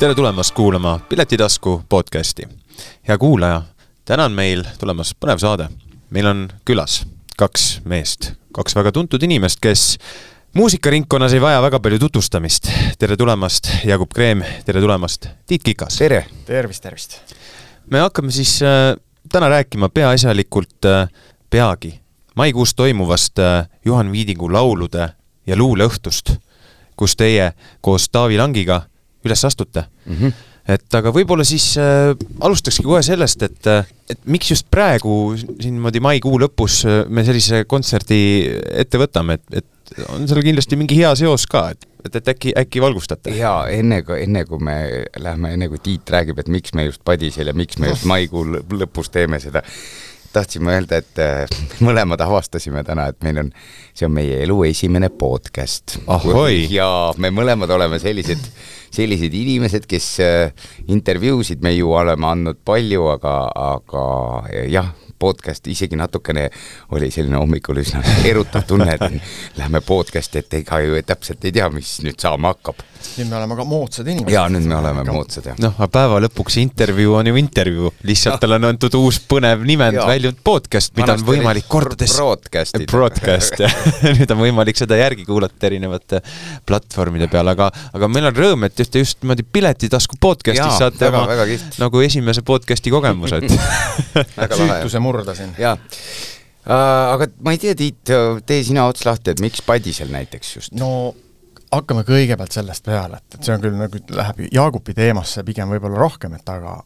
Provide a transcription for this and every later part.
tere tulemast kuulama Piletitasku podcasti. hea kuulaja, täna on meil tulemas põnev saade. meil on külas kaks meest, kaks väga tuntud inimest, kes muusikaringkonnas ei vaja väga palju tutvustamist. tere tulemast, Jakub Kreem, tere tulemast, Tiit Kikas. tere! tervist, tervist! me hakkame siis äh, täna rääkima peaasjalikult äh, peagi maikuus toimuvast äh, Juhan Viidingu laulude ja luuleõhtust, kus teie koos Taavi Langiga üles astute mm. -hmm. et aga võib-olla siis äh, alustakski kohe sellest, et, äh, et miks just praegu siin niimoodi maikuu lõpus äh, me sellise kontserdi ette võtame, et, et on seal kindlasti mingi hea seos ka, et, et, et äkki, äkki valgustate? jaa, enne kui, enne kui me lähme, enne kui Tiit räägib, et miks me just Padisel ja miks me just maikuu lõpus teeme seda, tahtsime öelda, et äh, mõlemad avastasime täna, et meil on, see on meie elu esimene podcast. ja me mõlemad oleme sellised, sellised inimesed, kes äh, intervjuusid me ju oleme andnud palju, aga, aga jah, podcast isegi natukene oli selline hommikul üsna erutav tunne, et lähme podcast'i, et ega ju täpselt ei tea, mis nüüd saama hakkab. nüüd me oleme ka moodsad inimesed. jaa, nüüd me oleme moodsad, jah. noh, aga päeva lõpuks intervjuu on ju intervjuu, lihtsalt talle on antud uus põnev nimend väljunud podcast, mida on võimalik kordades broadcast. Broadcast, jah nüüd on võimalik seda järgi kuulata erinevate platvormide peal, aga, aga meil on rõõm, et just, just niimoodi Piletitasku podcastis saate väga, oma väga nagu esimese podcasti kogemuse, et süütuse murda siin. jaa uh,. aga ma ei tea, Tiit, tee sina ots lahti, et miks Padisel näiteks just? no hakkame kõigepealt sellest peale, et, et see on küll nagu, läheb Jaagupi teemasse pigem võib-olla rohkem, et aga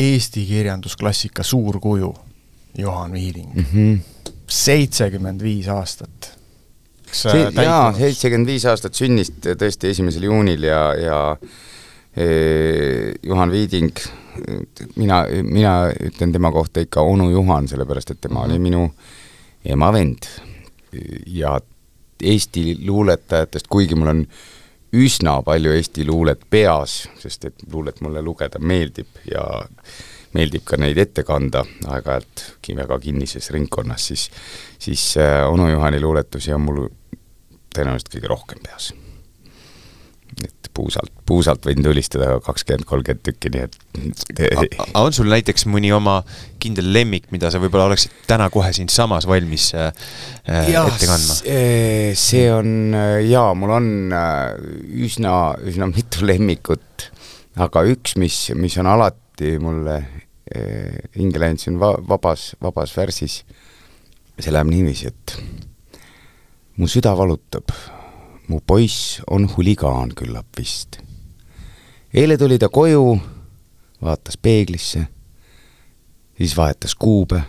Eesti kirjandusklassika suurkuju, Juhan Viiling mm -hmm., seitsekümmend viis aastat. See, jaa, seitsekümmend viis aastat sünnist tõesti esimesel juunil ja, ja e, Juhan Viiding, mina, mina ütlen tema kohta ikka onu Juhan, sellepärast et tema oli minu ema vend. ja Eesti luuletajatest, kuigi mul on üsna palju Eesti luulet peas, sest et luulet mulle lugeda meeldib ja meeldib ka neid ette kanda aeg-ajalt väga kinnises ringkonnas, siis siis äh, onu Juhani luuletusi on mul tõenäoliselt kõige rohkem peas et puusalt, puusalt võin tulistada kakskümmend, kolmkümmend tükki, nii et on sul näiteks mõni oma kindel lemmik, mida sa võib-olla oleksid täna kohe siinsamas valmis äh, äh ja, ette kandma? see on, äh, jaa, mul on äh, üsna, üsna mitu lemmikut, aga üks, mis, mis on alati mulle hinge läinud, see on va-, vabas, vabas värsis, see läheb niiviisi, et mu süda valutab mu poiss on huligaan küllap vist. eile tuli ta koju, vaatas peeglisse, siis vahetas kuube,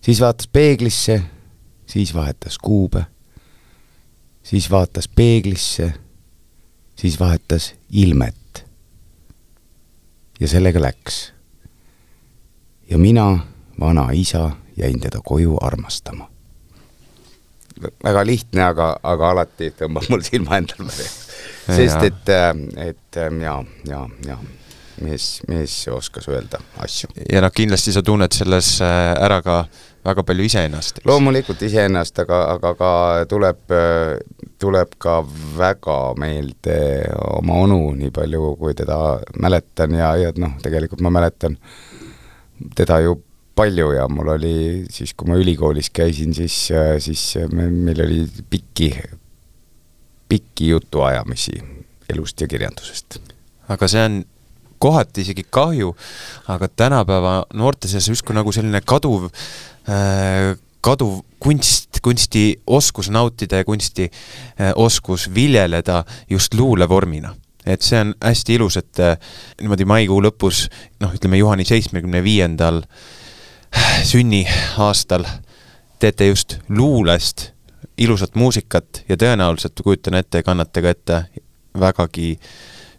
siis vaatas peeglisse, siis vahetas kuube, siis vaatas peeglisse, siis vahetas ilmet. ja sellega läks. ja mina, vana isa, jäin teda koju armastama väga lihtne, aga, aga alati tõmbab mul silma endal sest et, äh, et ähm, ja, ja, ja mees, mees oskas öelda asju. ja noh, kindlasti sa tunned selles äh, ära ka väga palju iseennast. loomulikult iseennast, aga, aga ka tuleb, äh, tuleb ka väga meelde oma onu, nii palju kui teda mäletan ja, ja noh, tegelikult ma mäletan teda ju palju ja mul oli siis, kui ma ülikoolis käisin, siis, siis me, meil oli pikki, pikki jutuajamisi elust ja kirjandusest. aga see on kohati isegi kahju, aga tänapäeva noorte seas justkui nagu selline kaduv äh, kaduv kunst, kunstioskus nautida ja kunstioskus äh, viljeleda just luulevormina et see on hästi ilus, et äh, niimoodi maikuu lõpus, noh, ütleme Juhani seitsmekümne viiendal sünniaastal teete just luulest ilusat muusikat ja tõenäoliselt kujutan ette, kannate ka ette vägagi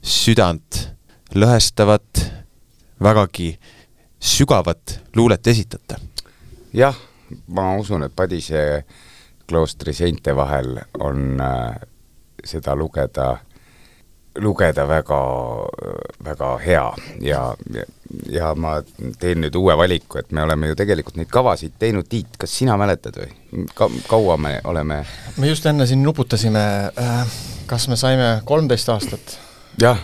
südant lõhestavat, vägagi sügavat luulet esitate. jah, ma usun, et Padise kloostri seinte vahel on äh, seda lugeda lugeda väga, väga hea ja, ja, ja ma teen nüüd uue valiku, et me oleme ju tegelikult neid kavasid teinud, Tiit, kas sina mäletad või? Ka,? kaua me oleme? Me just enne siin nuputasime, äh, kas me saime kolmteist aastat? jah,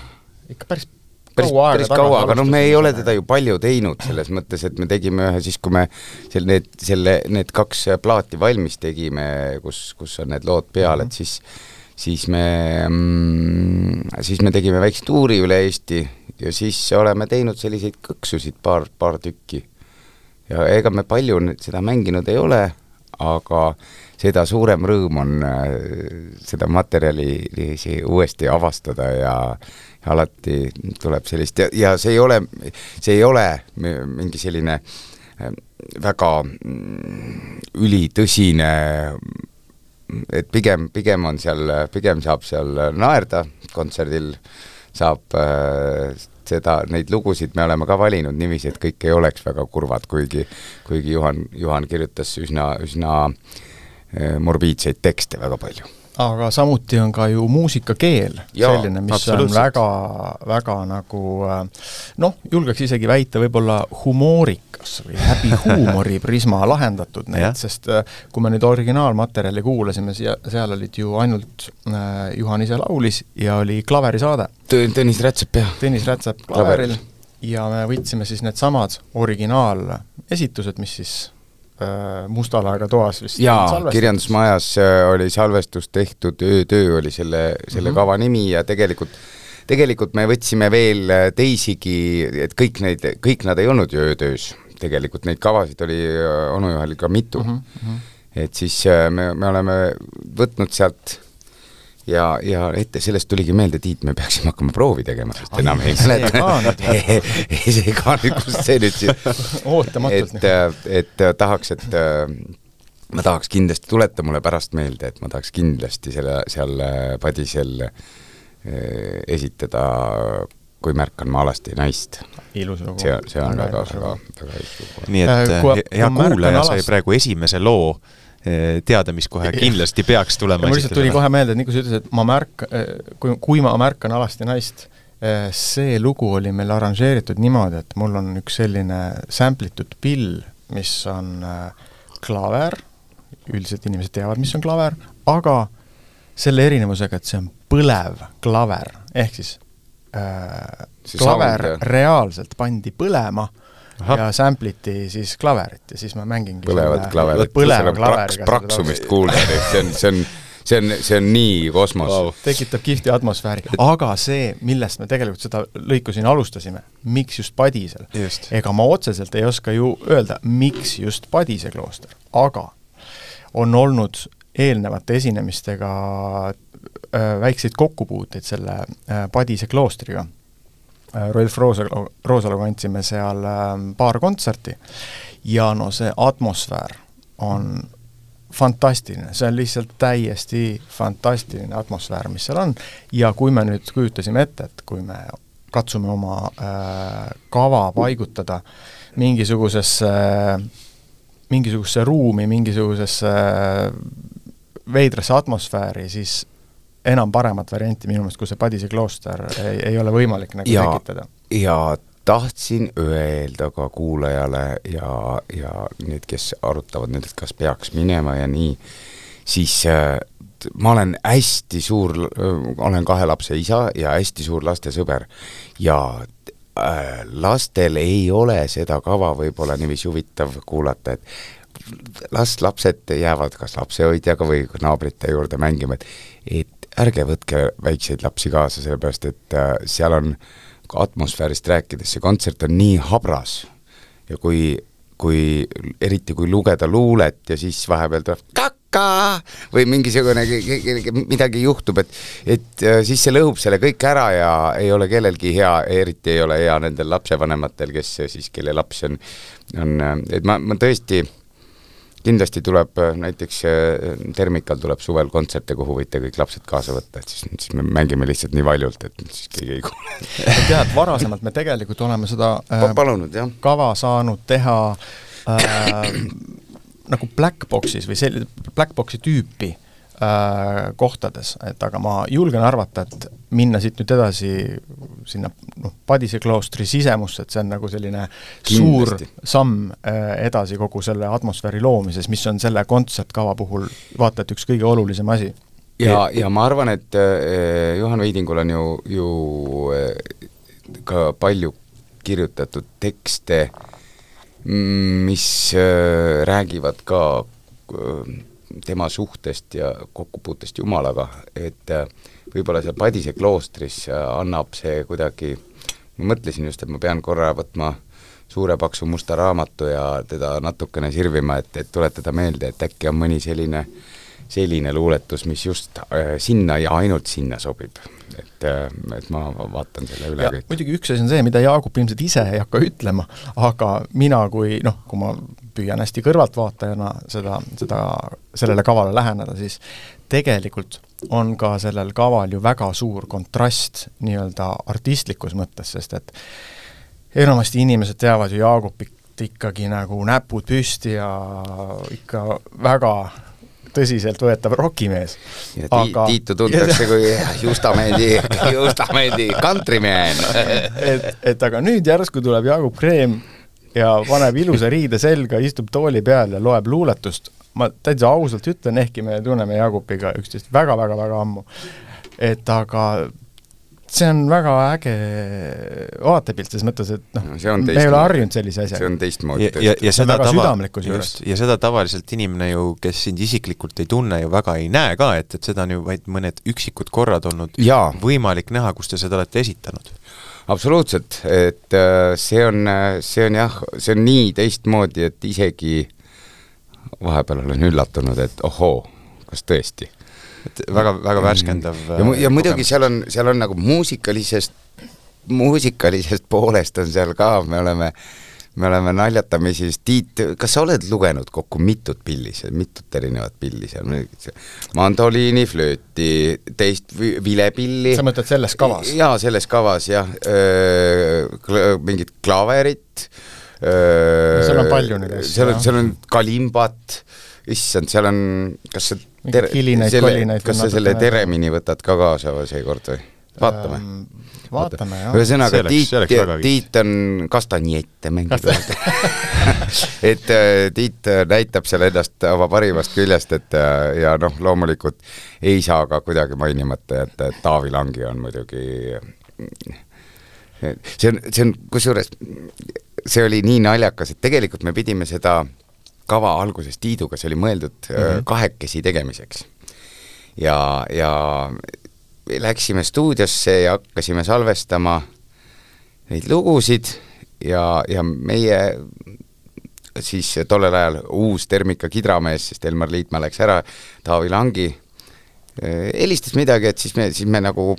ikka päris päris, päris kaua, aga noh, me ei ole teda ju palju teinud, selles mõttes, et me tegime ühe siis, kui me seal need, selle, need kaks plaati valmis tegime, kus, kus on need lood peal, et siis siis me mm,, siis me tegime väikse tuuri üle Eesti ja siis oleme teinud selliseid kõksusid paar, paar tükki. ja ega me palju nüüd seda mänginud ei ole, aga seda suurem rõõm on äh, seda materjali uuesti avastada ja ja alati tuleb sellist ja, ja see ei ole, see ei ole mingi selline äh, väga mm, ülitõsine et pigem, pigem on seal, pigem saab seal naerda kontserdil, saab äh, seda, neid lugusid me oleme ka valinud niiviisi, et kõik ei oleks väga kurvad, kuigi kuigi Juhan, Juhan kirjutas üsna, üsna äh, morbiidseid tekste väga palju aga samuti on ka ju muusikakeel Jaa, selline, mis on väga, väga nagu äh, noh, julgeks isegi väita võib-olla humoorikas või läbi huumori prisma lahendatud neid, sest äh, kui me nüüd originaalmaterjali kuulasime, siia, seal olid ju ainult äh, Juhan ise laulis ja oli klaverisaade. Tõ-, Tõnis Rätsep, jah. Tõnis Rätsep klaveril ja me võtsime siis needsamad originaalesitused, mis siis äh, Musta laega toas vist jaa, kirjandusmajas äh, oli salvestus tehtud, Öötöö oli selle, selle mm -hmm. kava nimi ja tegelikult tegelikult me võtsime veel äh, teisigi, et kõik neid, kõik nad ei olnud ju öötöös, tegelikult neid kavasid oli onu Juhanil ka mitu mm. -hmm. et siis me, me oleme võtnud sealt ja, ja ette, sellest tuligi meelde, Tiit, me peaksime hakkama proovi tegema, sest Ai, enam ei mäleta ei, see ka nüüd, kust see nüüd siis ootamatult et, et äh, tahaks, et äh, ma tahaks kindlasti, tuleta mulle pärast meelde, et ma tahaks kindlasti selle, seal äh, Padisel äh, esitada Kui märkan ma alasti naist. ilus lugu. see, see on väga, ilus väga, lugu. väga ilus lugu. nii et Äh, äh, hea kuulaja sai praegu esimese loo eh, teada, mis kohe kindlasti peaks tulema mul lihtsalt tuli kohe meelde, et nii kui sa ütlesid, et ma märk-, kui, kui ma märkan alasti naist, see lugu oli meil arranžeeritud niimoodi, et mul on üks selline sample itud pill, mis on äh, klaver, üldiselt inimesed teavad, mis on klaver, aga selle erinevusega, et see on põlev klaver, ehk siis äh, klaver sound, reaalselt pandi põlema Ahah. ja sample iti siis klaverit ja siis ma mängingi põlevad klaverid, põleva praks, klaveriga praksumist kuulda, see on, see on, see on, see on nii kosmos. Vau. tekitab kihvti atmosfääri, aga see, millest me tegelikult seda lõiku siin alustasime, miks just Padisel, ega ma otseselt ei oska ju öelda, miks just Padise klooster, aga on olnud eelnevate esinemistega äh, väikseid kokkupuuteid selle äh, Padise kloostriga Rolf Roosalu, Roosaluga andsime seal äh, paar kontserti. Ja no see atmosfäär on fantastiline, see on lihtsalt täiesti fantastiline atmosfäär, mis seal on, ja kui me nüüd kujutasime ette, et kui me katsume oma äh, kava paigutada mingisugusesse äh, mingisugusesse ruumi, mingisugusesse äh, veidrasse atmosfääri, siis enam paremat varianti minu meelest, kui see Padise klooster ei, ei ole võimalik nagu ja, tekitada. ja tahtsin öelda ka kuulajale ja, ja need, kes arutavad nüüd, et kas peaks minema ja nii, siis äh, ma olen hästi suur, olen kahe lapse isa ja hästi suur lastesõber ja äh, lastel ei ole seda kava võib-olla niiviisi huvitav kuulata, et las lapsed jäävad kas lapsehoidjaga või naabrite juurde mängima, et et ärge võtke väikseid lapsi kaasa, sellepärast et äh, seal on atmosfäärist rääkides, see kontsert on nii habras ja kui, kui, eriti kui lugeda luulet ja siis vahepeal tuleb kaka või mingisugune, midagi juhtub, et et äh, siis see lõhub selle kõik ära ja ei ole kellelgi hea, eriti ei ole hea nendel lapsevanematel, kes siis, kelle laps on, on, et ma, ma tõesti kindlasti tuleb äh, näiteks äh, Termikal tuleb suvel kontserte, kuhu võite kõik lapsed kaasa võtta, et siis, siis me mängime lihtsalt nii valjult, et siis keegi ei kuule. tead, varasemalt me tegelikult oleme seda äh, palunud, jah. kava saanud teha äh, nagu black box'is või selline black box'i tüüpi äh, kohtades, et aga ma julgen arvata, et minna siit nüüd edasi sinna noh, Padise kloostri sisemusse, et see on nagu selline Kindlasti. suur samm äh, edasi kogu selle atmosfääri loomises, mis on selle kontsertkava puhul vaata et üks kõige olulisem asi ja, ja ma arvan, et äh, Juhan Veidingul on ju, ju äh, ka palju kirjutatud tekste, mis äh, räägivad ka tema suhtest ja kokkupuutest Jumalaga, et võib-olla seal Padise kloostris annab see kuidagi, ma mõtlesin just, et ma pean korra võtma suure paksu musta raamatu ja teda natukene sirvima, et, et tuletada meelde, et äkki on mõni selline äh, selline luuletus, mis just äh, sinna ja ainult sinna sobib. et, äh, et ma vaatan selle üle kõik. muidugi üks asi on see, mida Jaagup ilmselt ise ei hakka ütlema, aga mina kui noh, kui ma püüan hästi kõrvaltvaatajana seda, seda, sellele kavale läheneda, siis tegelikult on ka sellel kaval ju väga suur kontrast nii-öelda artistlikus mõttes, sest et enamasti inimesed teavad ju Jaagupit ikkagi nagu näpud püsti ja ikka väga tõsiseltvõetav rokimees. ja ti aga... Tiitu tuntakse kui Justamäedi, Justamäedi kantrimees et, et aga nüüd järsku tuleb Jaagup Kreem ja paneb ilusa riide selga, istub tooli peal ja loeb luuletust, ma täitsa ausalt ütlen, ehkki me tunneme Jaagupiga üksteist väga-väga-väga ammu, et aga see on väga äge vaatepilt selles mõttes, et noh no,, me ei ole harjunud sellise asjaga. see on teistmoodi ja, ja, ja seda tava, just, ja seda tavaliselt inimene ju, kes sind isiklikult ei tunne, ju väga ei näe ka, et, et seda on ju vaid mõned üksikud korrad olnud ja. võimalik näha, kus te seda olete esitanud absoluutselt, et äh, see on, see on jah, see on nii teistmoodi, et isegi vahepeal olen üllatunud, et ohoo, kas tõesti? Et väga, väga värskendav ja, ja muidugi seal on, seal on nagu muusikalisest, muusikalisest poolest on seal ka, me oleme me oleme naljatamisi, Tiit, kas sa oled lugenud kokku mitut pilli seal, mitut erinevat pilli seal, mandoliini, flööti, teist vilepilli. sa mõtled selles kavas? jaa, selles kavas jah, mingit klaverit. seal on palju neid asju. seal on, seal on kalimbat, issand, seal on, kas sa tere, selle, kas sa selle Teremini võtad ka kaasa seekord või? vaatame ähm,. Vaatame, jah. ühesõnaga, Tiit, Tiit on kastanjette mängib et äh, Tiit näitab seal ennast oma parimast küljest, et äh, ja noh, loomulikult ei saa ka kuidagi mainimata jätta, et Taavi Langi on muidugi see on, see on, kusjuures see oli nii naljakas, et tegelikult me pidime seda kava alguses Tiiduga, see oli mõeldud mm -hmm. kahekesi tegemiseks. ja, ja läksime stuudiosse ja hakkasime salvestama neid lugusid ja, ja meie siis tollel ajal uus Termika kidramees, sest Elmar Liitmaa läks ära, Taavi Langi äh, helistas midagi, et siis me, siis me nagu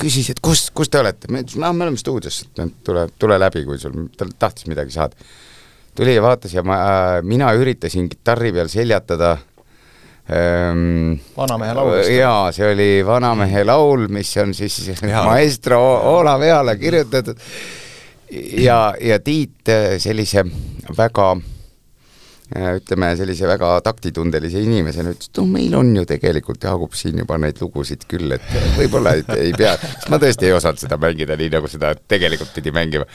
küsis, et kus, kus te olete, me ütlesime, aa, me oleme stuudios, et tule, tule läbi, kui sul, ta tahtis midagi saada. Tuli ja vaatas ja ma äh,, mina üritasin kitarri peal seljatada ähm, vanamehe laulust? jaa, see oli Vanamehe laul, mis on siis ja. maestro Olav Eale kirjutatud ja, ja Tiit äh, sellise väga äh, ütleme, sellise väga taktitundelise inimesena ütles, et noh, meil on ju tegelikult Jaagup siin juba neid lugusid küll, et võib-olla ei, ei pea, sest ma tõesti ei osanud seda mängida nii, nagu seda tegelikult pidi mängima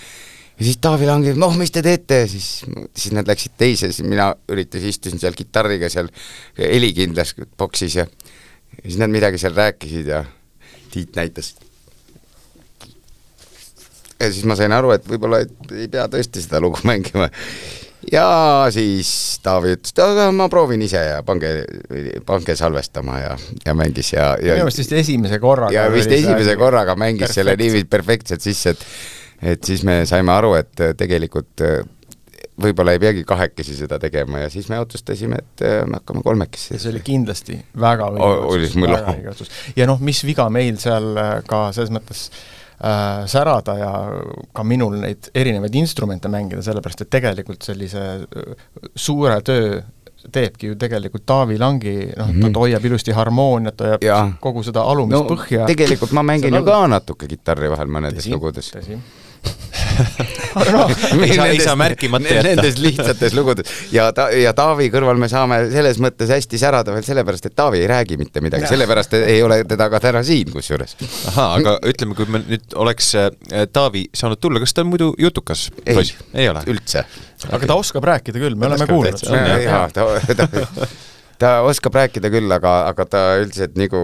ja siis Taavi Lang, noh, mis te teete, siis, siis nad läksid teise, siis mina üritasin, istusin seal kitarriga seal helikindlas boksis ja ja siis nad midagi seal rääkisid ja Tiit näitas. ja siis ma sain aru, et võib-olla ei pea tõesti seda lugu mängima. ja siis Taavi ütles, et aga ma proovin ise ja pange, pange salvestama ja, ja mängis ja, ja minu meelest vist esimese korraga ja vist esimese korraga mängis perfekt. selle niiviisi perfektselt sisse, et et siis me saime aru, et äh, tegelikult äh, võib-olla ei peagi kahekesi seda tegema ja siis me otsustasime, et äh, me hakkame kolmekesi. see oli kindlasti väga õige otsus. ja noh, mis viga meil seal ka selles mõttes äh, särada ja ka minul neid erinevaid instrumente mängida, sellepärast et tegelikult sellise suure töö teebki ju tegelikult Taavi Langi, noh mm, -hmm. ta mhm. hoiab ilusti harmooniat, hoiab ja. kogu seda alumist no, põhja. tegelikult ma mängin ju ka natuke kitarri vahel mõnedes lugudes. Tõsi no, ei saa, ei saa märkimata jätta. Nendes lihtsates lugudes ja ta, ja Taavi kõrval me saame selles mõttes hästi särada veel sellepärast, et Taavi ei räägi mitte midagi, sellepärast ei ole teda ka täna siin kusjuures. ahaa, aga ütleme, kui me nüüd oleks äh, Taavi saanud tulla, kas ta on muidu jutukas poiss? ei ole. üldse. aga ta oskab rääkida küll, me oleme kuulnud. jaa, ta, ta ta oskab rääkida küll, aga, aga ta üldiselt nagu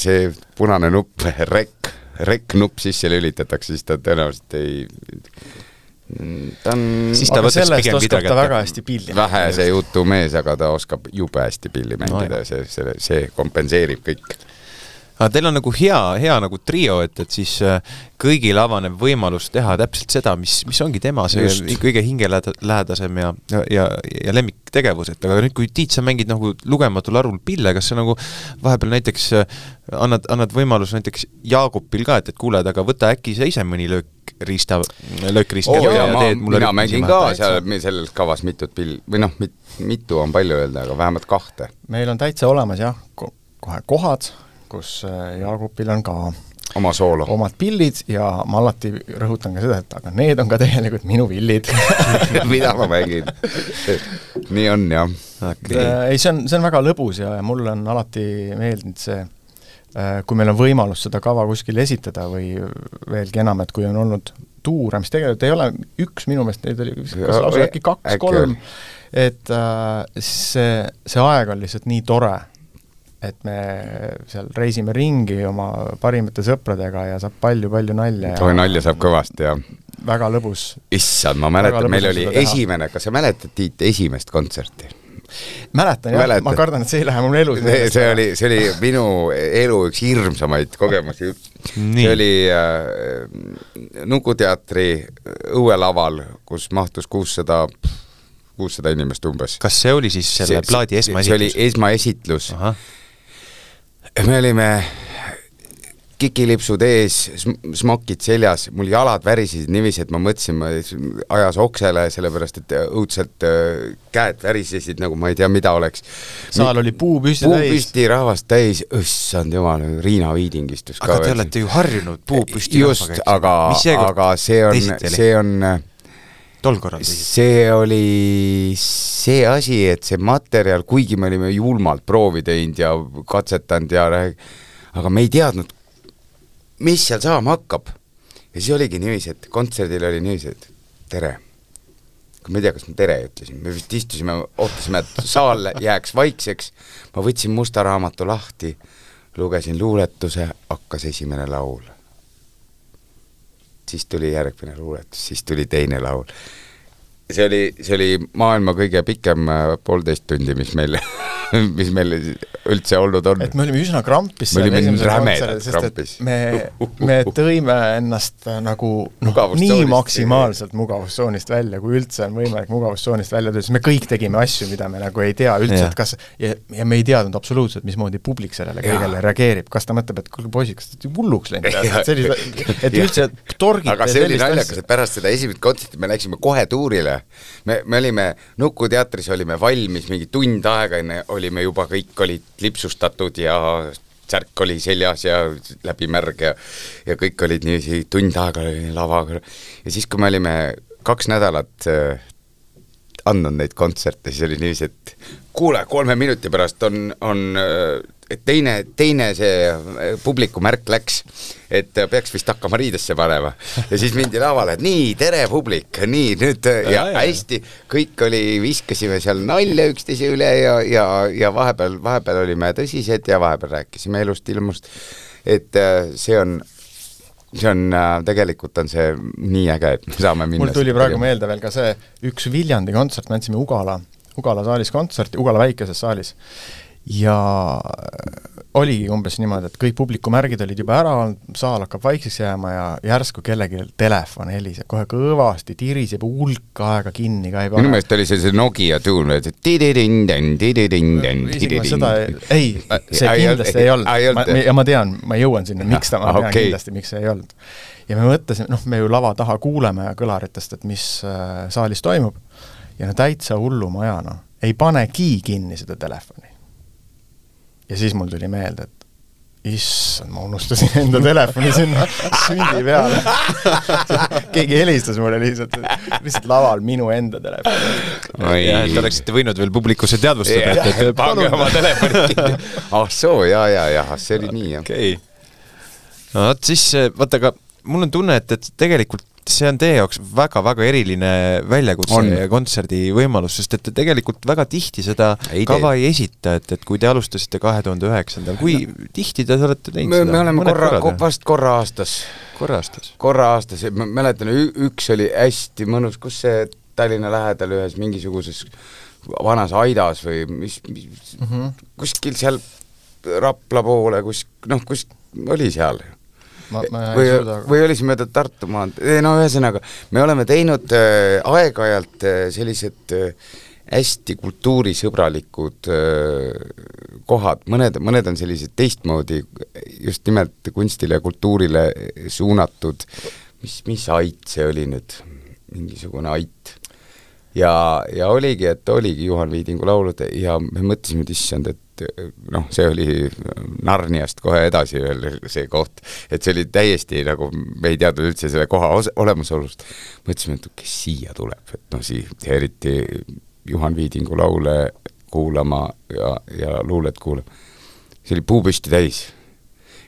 see punane nupp, rekk, rekk-nupp sisse lülitatakse, siis ta tõenäoliselt ei ta on siis ta aga sellest pigem oskab ta väga hästi pilli vähese jutu mees, aga ta oskab jube hästi pilli mängida No see, see, see kompenseerib kõik. Aga teil on nagu hea, hea nagu trio, et, et siis äh, kõigil avaneb võimalus teha täpselt seda, mis, mis ongi tema see Just. kõige hingelähedasem ja, ja, ja, ja lemmiktegevus, et aga nüüd, kui Tiit, sa mängid nagu lugematul arvul pille, kas sa nagu vahepeal näiteks äh, annad, annad võimaluse näiteks Jaagupil ka, et, et kuule, et aga võta äkki sa ise mõni löökriista, löökriist oo kätte jaa, ma, mulle mina mängin ka seal selles kavas mitut pill- või noh, mit-, mitu on palju öelda, aga vähemalt kahte. meil on täitsa olemas jah, kohe kohad, kus äh, Jaagupil on ka oma soolo. omad pillid ja ma alati rõhutan ka seda, et aga need on ka tegelikult minu pillid mida ma mängin? nii on jah. okei, Äh, ei, see on, see on väga lõbus ja, ja mulle on alati meeldinud see, kui meil on võimalus seda kava kuskil esitada või veelgi enam, et kui on olnud tuure, mis tegelikult ei ole üks minu meelest, neid oli kas lausa äkki kaks-kolm et äh, see, see aeg on lihtsalt nii tore, et me seal reisime ringi oma parimate sõpradega ja saab palju-palju nalja oi, ja nalja saab kõvasti ja väga lõbus. issand, ma mäletan, meil oli esimene, kas sa mäletad, Tiit, esimest kontserti? mäletan jah, ma kardan, et see ei lähe mul elus see, see oli, see oli minu elu üks hirmsamaid kogemusi. See oli äh, Nukuteatri õuelaval, kus mahtus kuussada, kuussada inimest umbes. kas see oli siis selle plaadi see oli esmaesitlus? Me olime kikilipsud ees, smokid seljas, mul jalad värisesid niiviisi, et ma mõtlesin, ma ajas oksele, sellepärast et õudselt äh, käed värisesid, nagu ma ei tea, mida oleks. saal oli puu püsti puu täis. püsti, rahvast täis, issand jumal, Riina Viiding istus ka aga te olete ju harjunud puu püsti just, aga, aga see on, see on tol korral see oli see asi, et see materjal, kuigi me olime julmalt proovi teinud ja katsetanud ja aga me ei teadnud, mis seal saama hakkab. ja siis oligi niiviisi, et kontserdil oli niiviisi, et tere. ma ei tea, kas ma tere ütlesin, me vist istusime, ootasime, et saal jääks vaikseks, ma võtsin musta raamatu lahti, lugesin luuletuse, hakkas esimene laul siis tuli järgmine luuletus, siis tuli teine laul. See oli, see oli maailma kõige pikem äh, poolteist tundi, mis meil mis meil üldse olnud on. et me olime üsna krampis Me olime rämedalt krampis. me, me tõime ennast äh, nagu noh, nii maksimaalselt mugavustsoonist välja, kui üldse on võimalik mugavustsoonist välja tulla, sest me kõik tegime asju, mida me nagu ei tea üldse, et kas ja, ja me ei teadnud absoluutselt, mismoodi publik sellele kõigele reageerib, kas ta mõtleb, et kuulge poisid, kas te olete hulluks läinud et sellise, et üldse torgite aga see oli naljakas, et pärast seda esimest kontserti me läksime kohe tuurile. Me, me olime Nuku teatris olime valmis, mingi tund aega enne olime juba, kõik olid lipsustatud ja särk oli seljas ja läbi märg ja ja kõik olid niiviisi, tund aega lavaga. Ja siis, kui me olime kaks nädalat äh, andnud neid kontserte, siis oli niiviisi, et kuule, kolme minuti pärast on, on äh, et teine, teine see äh, publiku märk läks, et äh, peaks vist hakkama riidesse panema. ja siis mindi lavale, et nii, tere publik, nii nüüd äh, ja, Ja, ja, hästi, kõik oli, viskasime seal nalja üksteise üle ja, ja, ja vahepeal, vahepeal olime tõsised ja vahepeal rääkisime elust-ilmust. et see on, see on tegelikult on see nii äge, et me saame minna mul tuli praegu meelde veel ka see üks Viljandi kontsert, me andsime Ugala, Ugala saalis kontserti, Ugala väikeses saalis, ja oligi umbes niimoodi, et kõik publikumärgid olid juba ära olnud, saal hakkab vaikseks jääma ja järsku kellelgi telefon heliseb kohe kõvasti, tiriseb hulk aega kinni ka ei minu meelest oli see see Nokia tuun, et isegi ma tididin. seda ei, ei, see ei kindlasti ei olnud, ja ma tean, ma jõuan sinna, miks ta, ma Ah, tean okei. kindlasti, miks see ei olnud. ja me mõtlesime, noh, me ju lava taha kuuleme kõlaritest, et mis äh, saalis toimub, ja no täitsa hullumajana ei panegi kinni seda telefoni. Ja siis mul tuli meelde, et issand, ma unustasin enda telefoni sinna sündi peale. keegi helistas mulle lihtsalt, lihtsalt laval minu enda telefon. Oi. jah, et oleksite võinud veel publikusse teadvustada, et, et pange oma telefoni kinni. ah soo, ja, ja, ja, see oli nii, jah. okei okay. no vot siis, vaata aga mul on tunne, et, et tegelikult see on teie jaoks väga-väga eriline väljakutse On. ja kontserdivõimalus, sest et te tegelikult väga tihti seda Ei kava ei esita, et, et kui te alustasite kahe tuhande üheksandal, kui tihti te olete teinud me, seda? me oleme Mõned korra, korrad või? vast korra aastas, korra aastas? korra aastas, ma mäletan, üks oli hästi mõnus, kus see Tallinna lähedal ühes mingisuguses vanas aidas või mis, mis mm -hmm. kuskil seal Rapla poole, kus, noh, kus oli seal ma, ma või või oli see mööda Tartu maanteed, no ühesõnaga, me oleme teinud äh, aeg-ajalt äh, sellised äh, hästi kultuurisõbralikud äh, kohad, mõned, mõned on sellised teistmoodi just nimelt kunstile ja kultuurile suunatud, mis, mis ait see oli nüüd, mingisugune ait. Ja, ja oligi, et oligi Juhan Viidingu laulud ja me mõtlesime, et issand, et noh, see oli Narniast kohe edasi veel see koht, et see oli täiesti nagu, me ei teadnud üldse selle koha olemasolust. mõtlesime, et kes siia tuleb, et noh, sii-, eriti Juhan Viidingu laule kuulama ja, ja luulet kuulama. see oli puu püsti täis.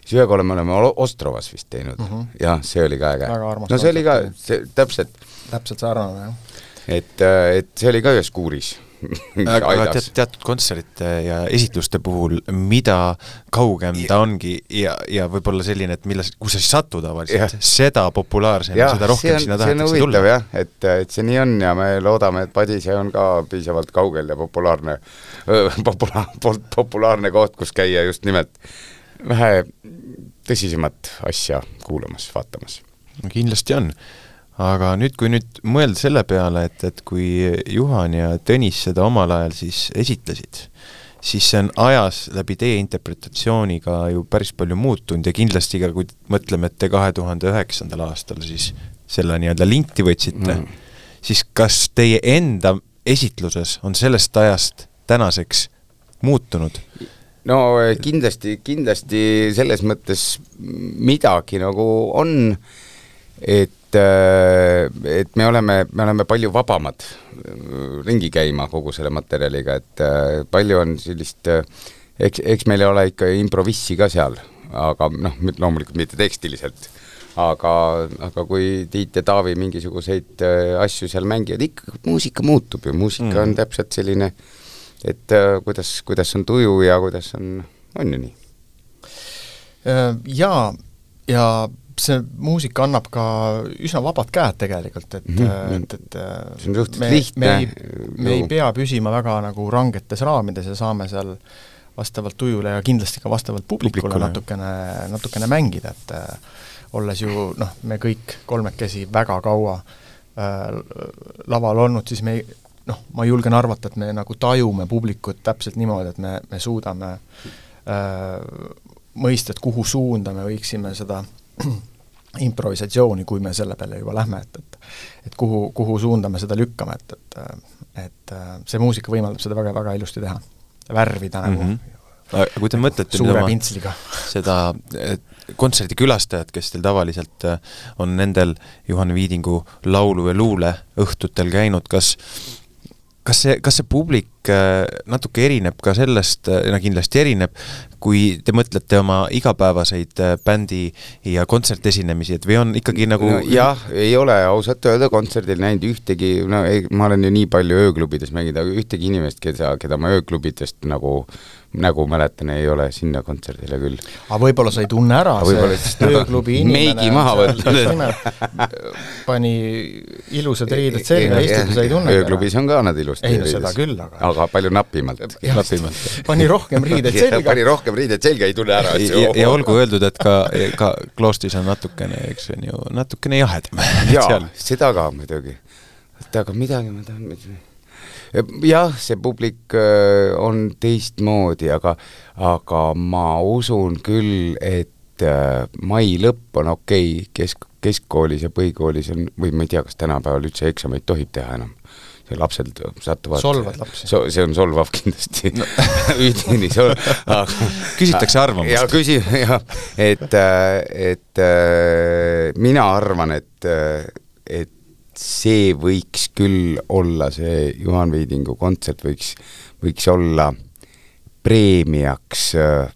siis ühe korra me oleme Ostrovas vist teinud mm -hmm. jah, see oli ka äge. No see oli ka see täpselt täpselt sarnane, jah. et, et see oli ka ühes kuuris aga aga tead, teatud kontserdite ja esitluste puhul, mida kaugem ta ongi ja, ja võib-olla selline, et milles, kus sa siis satud tavaliselt, seda populaarsem ja seda rohkem on, sinna tahetakse tulla. jah, et, et see nii on ja me loodame, et Padise on ka piisavalt kaugel ja populaarne, popula-, populaarne koht, kus käia just nimelt vähe tõsisemat asja kuulamas, vaatamas. kindlasti on. Aga nüüd, kui nüüd mõelda selle peale, et, et kui Juhan ja Tõnis seda omal ajal siis esitlesid, siis see on ajas läbi teie interpretatsiooni ka ju päris palju muutunud ja kindlasti ka, kui mõtleme, et te kahe tuhande üheksandal aastal siis selle nii-öelda linti võtsite mm., siis kas teie enda esitluses on sellest ajast tänaseks muutunud? no kindlasti, kindlasti selles mõttes midagi nagu on, et, et me oleme, me oleme palju vabamad ringi käima kogu selle materjaliga, et äh, palju on sellist, eks, eks meil ei ole ikka improvissi ka seal, aga noh, loomulikult mitte tekstiliselt aga, aga kui Tiit ja Taavi mingisuguseid äh, asju seal mängivad, ikka muusika muutub ju, muusika mm. on täpselt selline, et äh, kuidas, kuidas on tuju ja kuidas on, on ju nii. Jaa, ja see muusika annab ka üsna vabad käed tegelikult, et mm, -hmm. et, et see on suhteliselt me, lihtne me ei, me ei pea püsima väga nagu rangetes raamides ja saame seal vastavalt tujule ja kindlasti ka vastavalt publikule, Publikule. natukene, natukene mängida, et äh, olles ju noh, me kõik kolmekesi väga kaua äh, laval olnud, siis me ei noh, ma julgen arvata, et me nagu tajume publikut täpselt niimoodi, et me, me suudame äh, mõista, et kuhu suunda me võiksime seda improvisatsiooni, kui me selle peale juba lähme, et, et et kuhu, kuhu suunda me seda lükkame, et, et et see muusika võimaldab seda väga-väga ilusti teha. värvida nagu mm Mhm. aga kui te mõtlete nüüd suure oma pintsliga. seda et kontserdikülastajad, kes teil tavaliselt äh, on nendel Juhan Viidingu laulu- ja luuleõhtutel käinud, kas kas see, kas see publik äh, natuke erineb ka sellest, no kindlasti erineb, kui te mõtlete oma igapäevaseid äh, bändi ja kontsertesinemisi, et või on ikkagi nagu no, jah, ei ole ausalt öelda kontserdil näinud ühtegi, no ei, ma olen ju nii palju ööklubides mänginud, aga ühtegi inimest, keda, keda ma ööklubidest nagu nägu mäletan, ei ole sinna kontserdile küll. aga võib-olla sa ei tunne ära see ööklubi inimene pani ilusad riided selga, istub sa ei tunne ööklubis on ka nad ilusti ei no seda küll, aga aga palju napimalt. napimalt. pani rohkem riided selga pani rohkem riided selga, ei tunne ära, et ja, ja olgu öeldud, et ka, ka kloostris on natukene, eks on ju, natukene jahedam jaa, seda ka muidugi. oota, aga midagi ma tahan jah, see publik äh, on teistmoodi, aga, aga ma usun küll, et äh, mai lõpp on okei okay., kesk, keskkoolis ja põhikoolis on, või ma ei tea, kas tänapäeval üldse eksameid tohib teha enam see lapsed satuvad Solvad lapsi. so,, see on solvav kindlasti no. üdini sol-, aga Küsitakse arvamust. ja küsi-, jah, et, et äh, mina arvan, et, et see võiks küll olla, see Juhan Veidingu kontsert võiks, võiks olla preemiaks äh,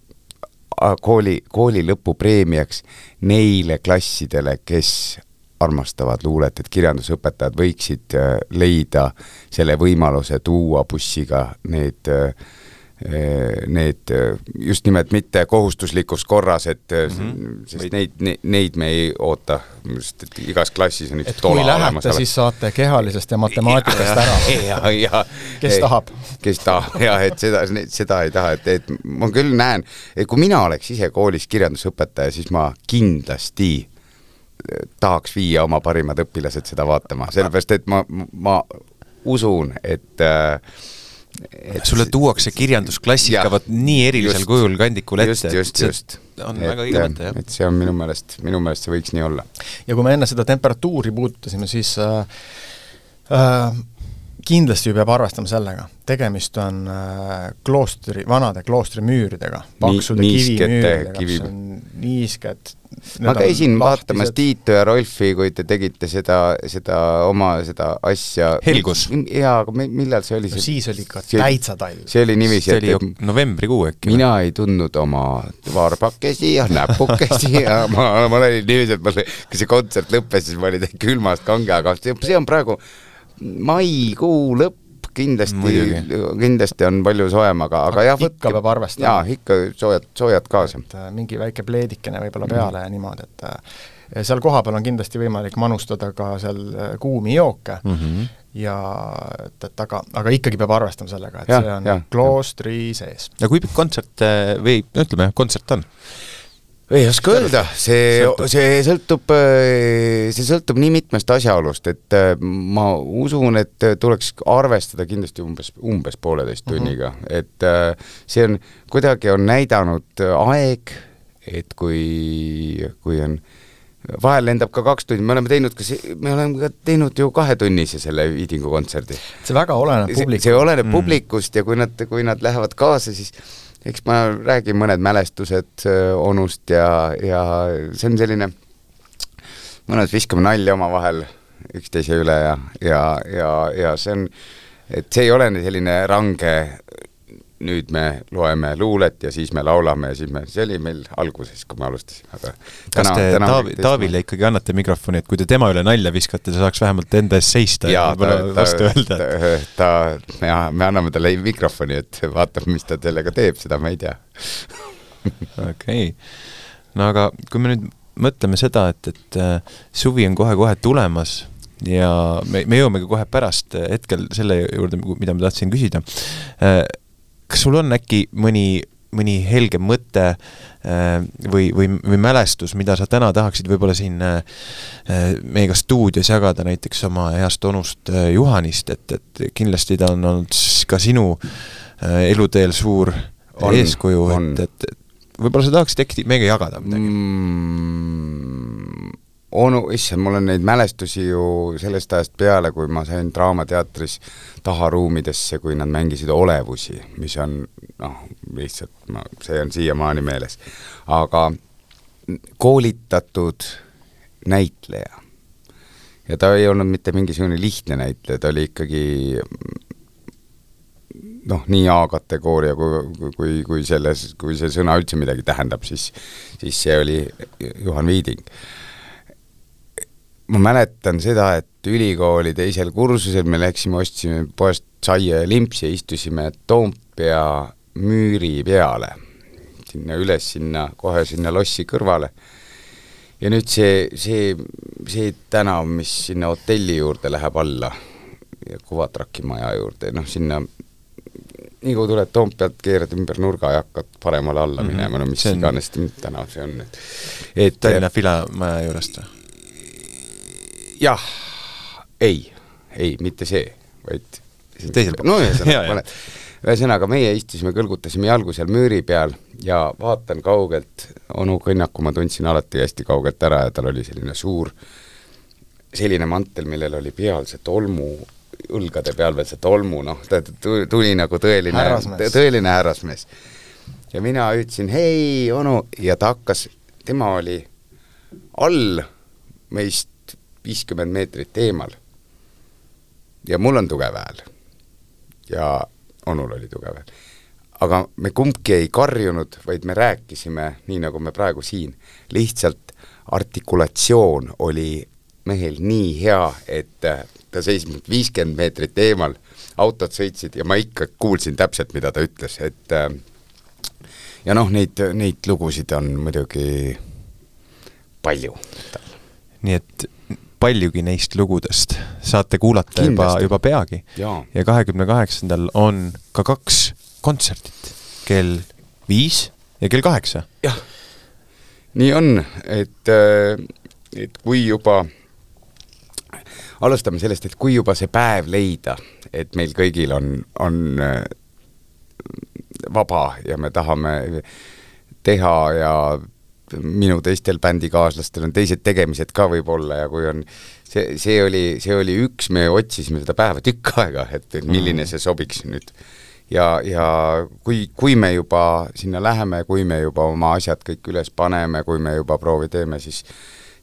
kooli, kooli lõpupreemiaks neile klassidele, kes armastavad luulet, et kirjandusõpetajad võiksid äh, leida selle võimaluse tuua bussiga need äh, need just nimelt mitte kohustuslikus korras, et mm -hmm. sest neid, neid, neid me ei oota, sest et igas klassis on üks kui lähete, siis saate kehalisest ja matemaatikast ära. ja, ja kes ei, tahab? kes tahab jah, et seda, seda ei taha, et, et ma küll näen, et kui mina oleks ise koolis kirjandusõpetaja, siis ma kindlasti tahaks viia oma parimad õpilased seda vaatama, sellepärast et ma, ma usun, et äh, et sulle tuuakse kirjandusklassika vot nii erilisel just, kujul kandikul ette, et just, just. on et, väga õige mõte, jah. et see on minu meelest, minu meelest see võiks nii olla. ja kui me enne seda temperatuuri puudutasime, siis äh, äh, kindlasti peab arvestama sellega, tegemist on äh, kloostri, vanade kloostrimüüridega, paksude Ni, kivimüüridega kivi., mis on niisked, ma käisin vaatamas Tiitu ja Rolfi, kui te tegite seda, seda oma seda asja. helgus. jaa, aga millal see oli no,? siis oli ikka täitsa talv. see oli niiviisi, et oli novembrikuu äkki. mina ei tundnud oma varbakesi ja näpukesi ja ma, ma olin niiviisi, et ma, kui see kontsert lõppes, siis ma olin külmast kange, aga see on praegu maikuu lõpp, kindlasti, kindlasti on palju soojem, aga, aga jah, ikka peab arvestama. jaa, ikka soojad, soojad kaasa. et äh, mingi väike pleedikene võib-olla mm. peale mm. ja niimoodi, et äh, seal kohapeal on kindlasti võimalik manustada ka seal äh, kuumi jooke mm -hmm. ja et, et aga, aga ikkagi peab arvestama sellega, et ja, see on ja, kloostri ja. sees. ja kui pikk kontsert või ütleme, kontsert on? Ei oska öelda, see, see sõltub, äh, see sõltub nii mitmest asjaolust, et äh, ma usun, et tuleks arvestada kindlasti umbes, umbes pooleteist mhm. tunniga uh, -huh. et äh, see on, kuidagi on näidanud aeg, et kui, kui on vahel lendab ka kaks tundi, me oleme teinud ka, me oleme ka teinud ju kahetunnise selle Viidingu kontserdi. see väga oleneb publikust. see oleneb mm. publikust ja kui nad, kui nad lähevad kaasa, siis eks ma räägin mõned mälestused onust ja, ja see on selline, mõned viskame nalja omavahel üksteise üle ja, ja, ja, ja see on, et see ei ole selline range nüüd me loeme luulet ja siis me laulame ja siis me, see oli meil alguses, kui me alustasime, aga kas te Taavi, Taavile ikkagi annate mikrofoni, et kui te tema üle nalja viskate, ta saaks vähemalt enda eest seista ja võib-olla vastu öelda? ta, ta, ta, me anname talle mikrofoni, et vaatab, mis ta sellega teeb, seda ma ei tea okei okay., no aga kui me nüüd mõtleme seda, et, et äh, suvi on kohe-kohe tulemas ja me, me jõuamegi kohe pärast hetkel selle juurde, mida ma tahtsin küsida äh, kas sul on äkki mõni, mõni helge mõte äh, või, või, või mälestus, mida sa täna tahaksid võib-olla siin äh, meiega stuudios jagada, näiteks oma heast onust äh, Juhanist, et, et kindlasti ta on olnud ka sinu eluteel suur on, eeskuju, et, et võib-olla sa tahaksid äkki meiega jagada midagi mm,? Onu, issand, mul on neid mälestusi ju sellest ajast peale, kui ma sain Draamateatris taharuumidesse, kui nad mängisid olevusi, mis on noh, lihtsalt ma, see on siiamaani meeles. aga koolitatud näitleja. ja ta ei olnud mitte mingisugune lihtne näitleja, ta oli ikkagi noh, nii A-kategooria kui, kui, kui selles, kui see sõna üldse midagi tähendab, siis siis see oli Juhan Viiding ma mäletan seda, et ülikooli teisel kursusel me läksime, ostsime poest saia ja limpsi ja istusime Toompea müüri peale, sinna üles, sinna, kohe sinna lossi kõrvale. ja nüüd see, see, see tänav, mis sinna hotelli juurde läheb alla ja Kuvatraki maja juurde, noh sinna nii kui tuled Toompealt, keerad ümber nurga ja hakkad paremale alla mm -hmm. minema, no mis on... iganes tänav see on, et et Tallinna Filamaja juurest või? Jah, ei, ei, mitte see, vaid teisel pool. no ühesõnaga, ühesõnaga meie istusime, kõlgutasime jalgu seal müüri peal ja vaatan kaugelt, onu Kõnnaku ma tundsin alati hästi kaugelt ära ja tal oli selline suur, selline mantel, millel oli peal see tolmu, õlgade peal veel see tolmu, noh, ta tuli nagu tõeline, tõeline härrasmees. ja mina ütlesin hei, onu, ja ta hakkas, tema oli all meist viiskümmend meetrit eemal. ja mul on tugev hääl. ja onul oli tugev hääl. aga me kumbki ei karjunud, vaid me rääkisime nii, nagu me praegu siin, lihtsalt artikulatsioon oli mehel nii hea, et äh, ta seisis mult viiskümmend meetrit eemal, autod sõitsid ja ma ikka kuulsin täpselt, mida ta ütles, et äh, ja noh, neid, neid lugusid on muidugi palju. nii et paljugi neist lugudest saate kuulata Kindlasti. juba, juba peagi. ja kahekümne kaheksandal on ka kaks kontsertit, kell viis ja kell kaheksa. jah, nii on, et, et kui juba, alustame sellest, et kui juba see päev leida, et meil kõigil on, on vaba ja me tahame teha ja minu teistel bändikaaslastel on teised tegemised ka võib-olla ja kui on see, see oli, see oli üks, me otsisime seda päeva tükk aega, et milline mm. see sobiks nüüd. ja, ja kui, kui me juba sinna läheme, kui me juba oma asjad kõik üles paneme, kui me juba proovi teeme, siis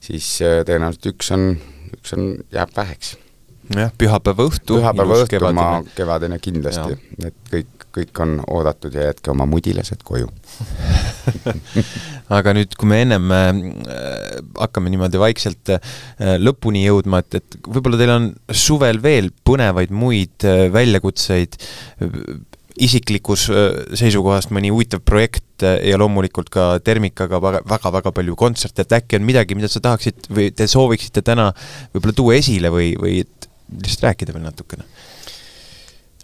siis äh, tõenäoliselt üks on, üks on, jääb väheks. jah, pühapäeva õhtu. pühapäeva õhtu ma kevadine kindlasti, et kõik kõik on oodatud ja jätke oma mudilased koju aga nüüd, kui me ennem äh, hakkame niimoodi vaikselt äh, lõpuni jõudma, et, et võib-olla teil on suvel veel põnevaid muid äh, väljakutseid, isiklikus äh, seisukohast mõni huvitav projekt äh, ja loomulikult ka Termikaga väga-väga palju kontserte, et äkki on midagi, mida sa tahaksid või te sooviksite täna võib-olla tuua esile või, või lihtsalt rääkida veel natukene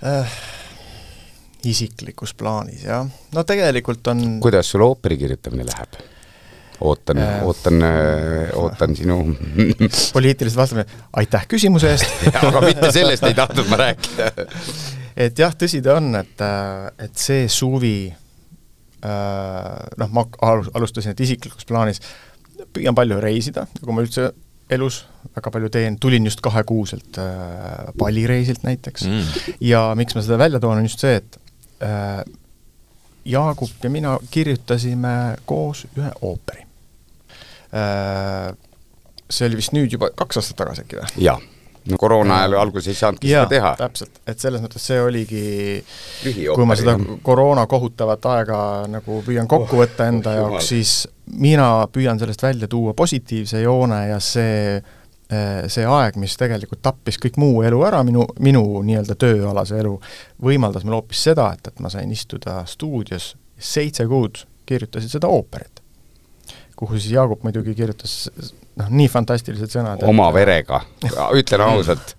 äh,? Isiklikus plaanis, jah. no tegelikult on kuidas sul ooperi kirjutamine läheb? ootan äh,, ootan äh,, ootan sinu poliitilised vastamine, aitäh küsimuse eest aga mitte sellest ei tahtnud ma rääkida et jah, tõsi ta on, et, äh, et see suvi äh, noh, ma alustasin, et isiklikus plaanis püüan palju reisida, nagu ma üldse elus väga palju teen, tulin just kahekuuselt äh, pallireisilt näiteks mm. ja miks ma seda välja toon, on just see, et Jaagup ja mina kirjutasime koos ühe ooperi äh,. See oli vist nüüd juba kaks aastat tagasi äkki või? jaa no koroona ajal alguses ei saanudki seda teha. täpselt, et selles mõttes see oligi, kui ma seda koroona kohutavat aega nagu püüan kokku oh, võtta enda oh, jaoks, siis mina püüan sellest välja tuua positiivse joone ja see see aeg, mis tegelikult tappis kõik muu elu ära, minu, minu nii-öelda tööalase elu, võimaldas mul hoopis seda, et, et ma sain istuda stuudios seitse kuud, kirjutasin seda ooperit kuhu siis Jaagup muidugi kirjutas noh, nii fantastilised sõnad. oma et... verega, ütlen ausalt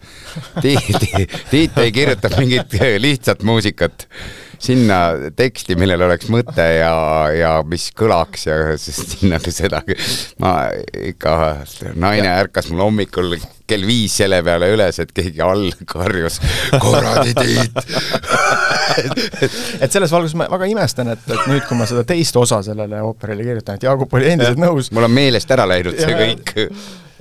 Tiit, Tiit ei kirjuta mingit lihtsat muusikat sinna teksti, millel oleks mõte ja, ja mis kõlaks ja sest sinna seda, ma ikka, naine ja. ärkas mul hommikul kell viis selle peale üles, et keegi all karjus, kuradi Tiit et selles valguses ma väga imestan, et, et nüüd, kui ma seda teist osa sellele ooperile kirjutan, et Jaagup oli endiselt nõus. mul on meelest ära läinud see kõik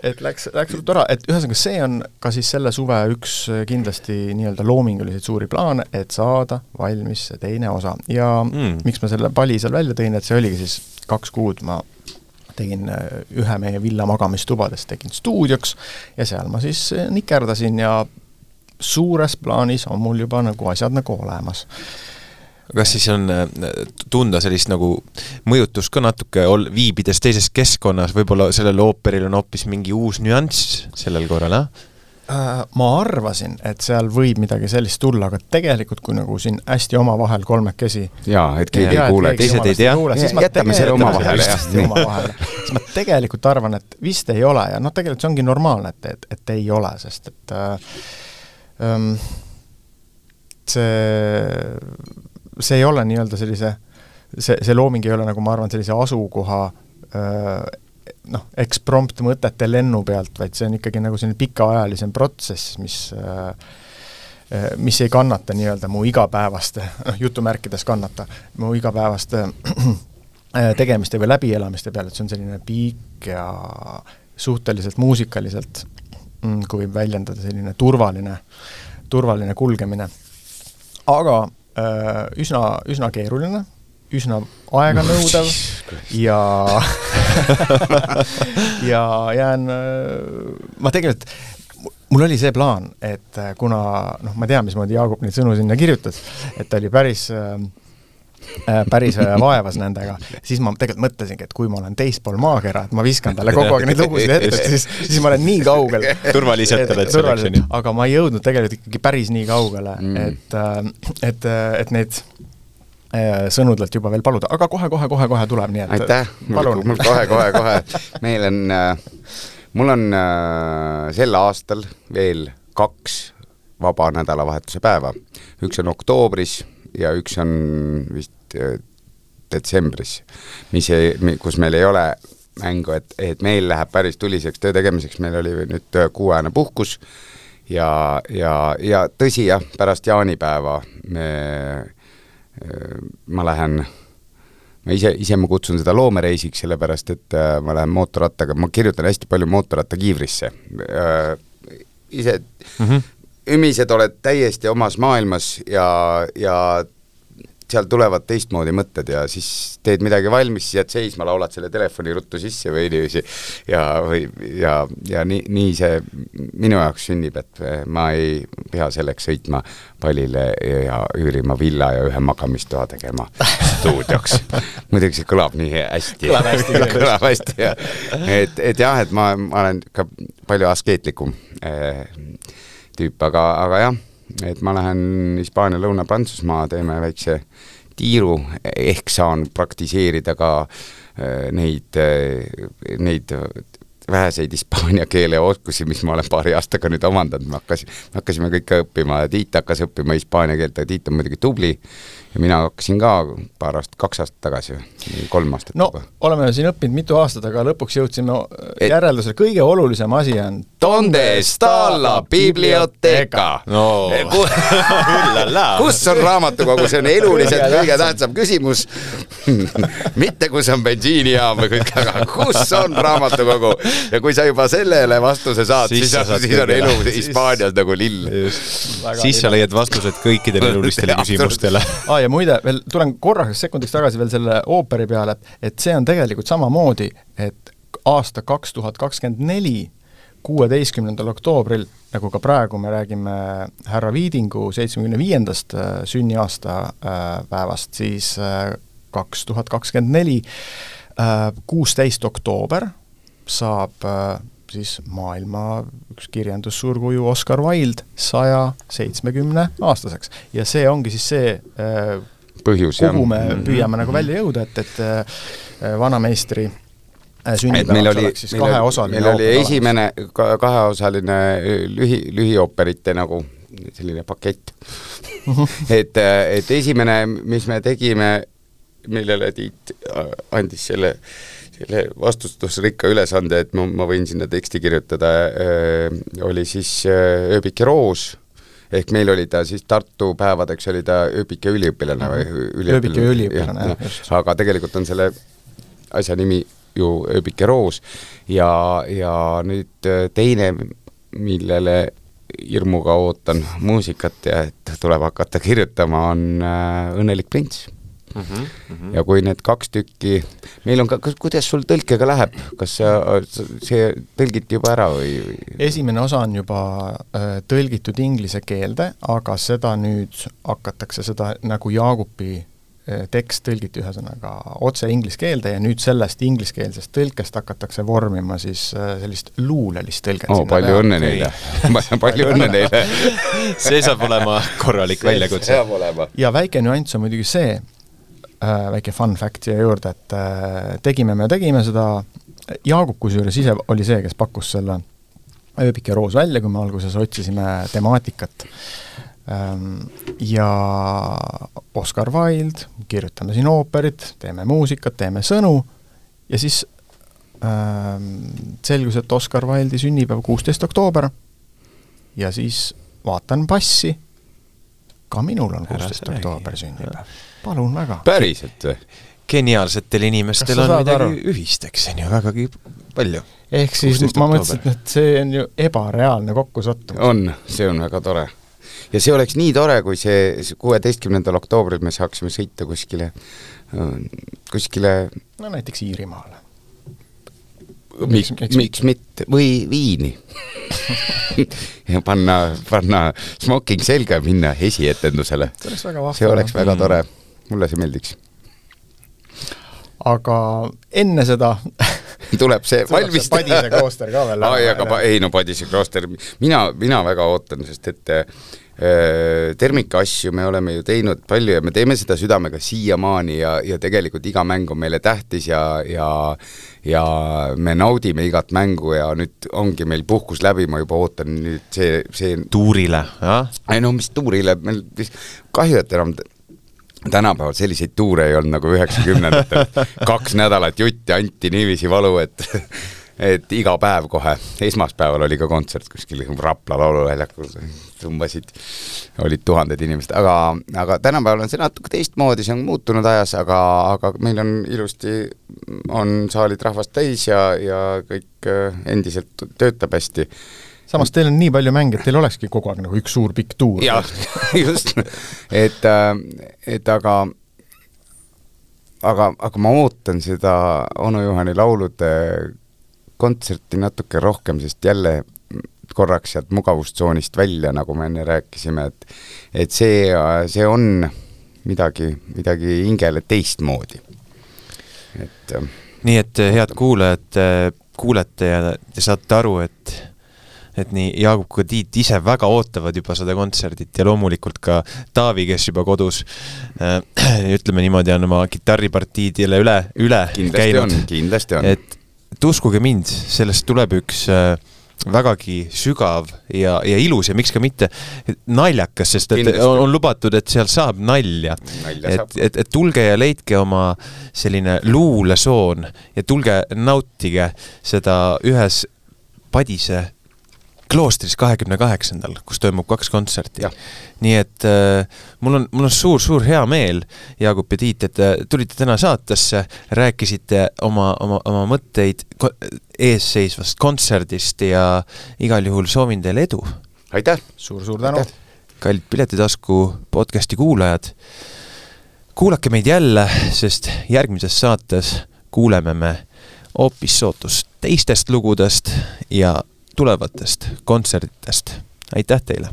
et läks, läks tore, et ühesõnaga see on ka siis selle suve üks äh, kindlasti nii-öelda loominguliseid suuri plaane, et saada valmis see teine osa ja mm. miks ma selle pali seal välja tõin, et see oligi siis kaks kuud ma tegin äh, ühe meie villa magamistubadest, tegin stuudioks ja seal ma siis äh, nikerdasin ja suures plaanis on mul juba nagu asjad nagu olemas kas siis on äh, tunda sellist nagu mõjutust ka natuke, ol-, viibides teises keskkonnas, võib-olla sellel ooperil on hoopis mingi uus nüanss sellel korral, jah? Äh, ma arvasin, et seal võib midagi sellist tulla, aga tegelikult kui nagu siin hästi omavahel kolmekesi jaa, et keegi ei kuule, teised ei tea, jätame selle omavahele, jah. siis ma tegelikult arvan, et vist ei ole ja noh, tegelikult see ongi normaalne, et, et, et ei ole, sest et äh, ähm, see see ei ole nii-öelda sellise, see, see looming ei ole, nagu ma arvan, sellise asukoha noh, eksprompt mõtete lennu pealt, vaid see on ikkagi nagu selline pikaajalisem protsess, mis mis ei kannata nii-öelda mu igapäevaste, noh jutumärkides kannata, mu igapäevaste tegemiste või läbielamiste peale, et see on selline pikk ja suhteliselt muusikaliselt, mm, kui võib väljendada, selline turvaline, turvaline kulgemine. aga üsna, üsna keeruline, üsna aeganõudev ja ja jään, äh, ma tegelikult, mul oli see plaan, et äh, kuna noh, ma tean, mismoodi Jaagup neid sõnu sinna kirjutas, et ta oli päris äh, päris äh, vaevas nendega, siis ma tegelikult mõtlesingi, et kui ma olen teispool maakera, et ma viskan talle kogu aeg neid lugusid ette, siis, siis ma olen nii kaugel. turvaliselt oled selleks, on ju. aga ma ei jõudnud tegelikult ikkagi päris nii kaugele mm., et, äh, et, et neid sõnudelt juba veel paluda, aga kohe-kohe-kohe-kohe tuleb, nii et aitäh, mul kohe-kohe-kohe, meil on, mul on sel aastal veel kaks vaba nädalavahetuse päeva. üks on oktoobris ja üks on vist äh, detsembris, mis ei, kus meil ei ole mängu, et, et meil läheb päris tuliseks töö tegemiseks, meil oli nüüd kuuajane puhkus ja, ja, ja tõsi jah, pärast jaanipäeva me, äh, ma lähen ma ise, ise ma kutsun seda loomereisiks, sellepärast et äh, ma lähen mootorrattaga, ma kirjutan hästi palju mootorrattakiivrisse äh,. ise mm -hmm ümised oled täiesti omas maailmas ja, ja sealt tulevad teistmoodi mõtted ja siis teed midagi valmis, siis jääd seisma, laulad selle telefoni ruttu sisse või niiviisi ja, või ja, ja nii, nii see minu jaoks sünnib, et ma ei pea selleks sõitma pallile ja üürima villa ja ühe magamistoa tegema stuudioks. muidugi see kõlab nii hästi. kõlab hästi kõlab hästi ja et, et jah, et ma, ma olen ka palju askeetlikum eh, tüüp, aga, aga jah, et ma lähen Hispaania, Lõuna-Prantsusmaa, teeme väikse tiiru, ehk saan praktiseerida ka äh, neid, äh, neid väheseid hispaania keele oskusi, mis ma olen paari aastaga nüüd omandanud, me hakkasime, me hakkasime kõik õppima, Tiit hakkas õppima hispaania keelt, aga Tiit on muidugi tubli. Ja mina hakkasin ka paar aastat, kaks aastat tagasi või kolm aastat no, juba. oleme siin õppinud mitu aastat, aga lõpuks jõudsime Et... järeldusele, kõige olulisem asi on Donde sta la biblioteca no. kus on raamatukogu, see on eluliselt kõige tähtsam küsimus. Mitte kus on bensiinijaam või kõik, aga kus on raamatukogu ja kui sa juba sellele vastuse saad, siis, siis, siis on elu Hispaanias nagu lill. siis sa leiad vastused kõikidele elulistele küsimustele. Ah, ja muide, veel tulen korraks sekundiks tagasi veel selle ooperi peale, et, et see on tegelikult samamoodi, et aasta kaks tuhat kakskümmend neli, kuueteistkümnendal oktoobril, nagu ka praegu me räägime härra Viidingu seitsmekümne viiendast äh, sünniaasta äh, päevast, siis äh, kaks tuhat kakskümmend neli, kuusteist oktoober saab siis maailma üks kirjandussuurkuju Oscar Wilde saja seitsmekümne aastaseks. ja see ongi siis see äh, põhjus, kuhu me mm -hmm. püüame nagu välja jõuda, et, et äh, vanameistri äh, sünnipäevaks oleks siis kaheosaline meil oli esimene ka, kaheosaline lühi, lühiooperite nagu selline pakett mhm. et, et esimene, mis me tegime, millele Tiit andis selle äh, selle vastutusrikka ülesande, et ma, ma võin sinna teksti kirjutada oli siis ööbike Roos, ehk meil oli ta siis Tartu päevadeks oli ta ööbike üliõpilane või üliõpilane. ööbike üliõpilane, jah, just. aga tegelikult on selle asja nimi ju ööbike Roos ja, ja nüüd teine, millele hirmuga ootan muusikat ja et tuleb hakata kirjutama, on Õnnelik prints Mm -hmm. ja kui need kaks tükki, meil on ka, kas, kuidas sul tõlkega läheb, kas sa, see tõlgiti juba ära või, või...? esimene osa on juba äh, tõlgitud inglise keelde, aga seda nüüd hakatakse seda nagu Jaagupi äh, tekst tõlgiti ühesõnaga otse inglise keelde ja nüüd sellest ingliskeelsest tõlkest hakatakse vormima siis äh, sellist luulelist tõlget oh,. palju õnne neile palju õnne neile see saab olema korralik väljakutse. ja väike nüanss on muidugi see, väike fun fact siia juurde, et äh, tegime me, tegime seda, Jaagup kusjuures ise oli see, kes pakkus selle ööbik ja roos välja, kui me alguses otsisime temaatikat. Ähm,. Ja Oscar Wilde, kirjutame siin ooperit, teeme muusikat, teeme sõnu ja siis ähm, selgus, et Oscar Wilde'i sünnipäev kuusteist oktoober. Ja siis vaatan passi, ka minul on kuusteist oktoober sünnipäev palun väga. päriselt või? geniaalsetel inimestel on midagi aru? ühist, eks see on ju vägagi palju. ehk siis ma mõtlesin, et see on ju ebareaalne kokkusattumus. on, see on väga tore. ja see oleks nii tore, kui see kuueteistkümnendal oktoobril me saaksime sõita kuskile, kuskile no näiteks Iirimaale. miks, miks, miks mitte, või Viini ja panna, panna smoking selga ja minna esietendusele. see oleks väga, see oleks väga tore mulle see meeldiks. aga enne seda tuleb see valmis teha. Padise klooster ka veel. ai, aga ei no Padise klooster, mina, mina väga ootan, sest et äh, termika asju me oleme ju teinud palju ja me teeme seda südamega siiamaani ja, ja tegelikult iga mäng on meile tähtis ja, ja ja me naudime igat mängu ja nüüd ongi meil puhkus läbi, ma juba ootan nüüd see, see tuurile, jah? ei no mis tuurile, meil kahju, et enam tänapäeval selliseid tuure ei olnud nagu üheksakümnendatel. Kaks nädalat jutti anti niiviisi valu, et et iga päev kohe, esmaspäeval oli ka kontsert kuskil Rapla lauluväljakul, tõmbasid, olid tuhanded inimesed, aga, aga tänapäeval on see natuke teistmoodi, see on muutunud ajas, aga, aga meil on ilusti, on saalid rahvast täis ja, ja kõik äh, endiselt töötab hästi samas teil on nii palju mänge, et teil olekski kogu aeg nagu üks suur pikk tuur. jah, just, et, äh, et aga aga, aga ma ootan seda onu Juhani laulude kontserti natuke rohkem, sest jälle korraks sealt mugavustsoonist välja, nagu me enne rääkisime, et et see, see on midagi, midagi hingele teistmoodi. et äh, nii et head kuulajad, kuulete ja te saate aru, et et nii Jaagup kui Tiit ise väga ootavad juba seda kontserdit ja loomulikult ka Taavi, kes juba kodus äh, ütleme niimoodi, on oma kitarripartiidele üle, üle kindlasti käinud. kindlasti on. et, uskuge mind, sellest tuleb üks äh, vägagi sügav ja, ja ilus ja miks ka mitte naljakas, sest et on, on lubatud, et seal saab nalja. et, et, et tulge ja leidke oma selline luulesoon ja tulge nautige seda ühes Padise kloostris kahekümne kaheksandal, kus toimub kaks kontserti. nii et äh, mul on, mul on suur-suur hea meel, Jaagup ja Tiit, et äh, tulite täna saatesse, rääkisite oma, oma, oma mõtteid eesseisvast kontserdist ja igal juhul soovin teile edu. aitäh suur,! suur-suur tänu! kallid Piletitasku podcasti kuulajad, kuulake meid jälle, sest järgmises saates kuuleme me hoopis sootust teistest lugudest ja tulevatest kontsertidest. aitäh teile!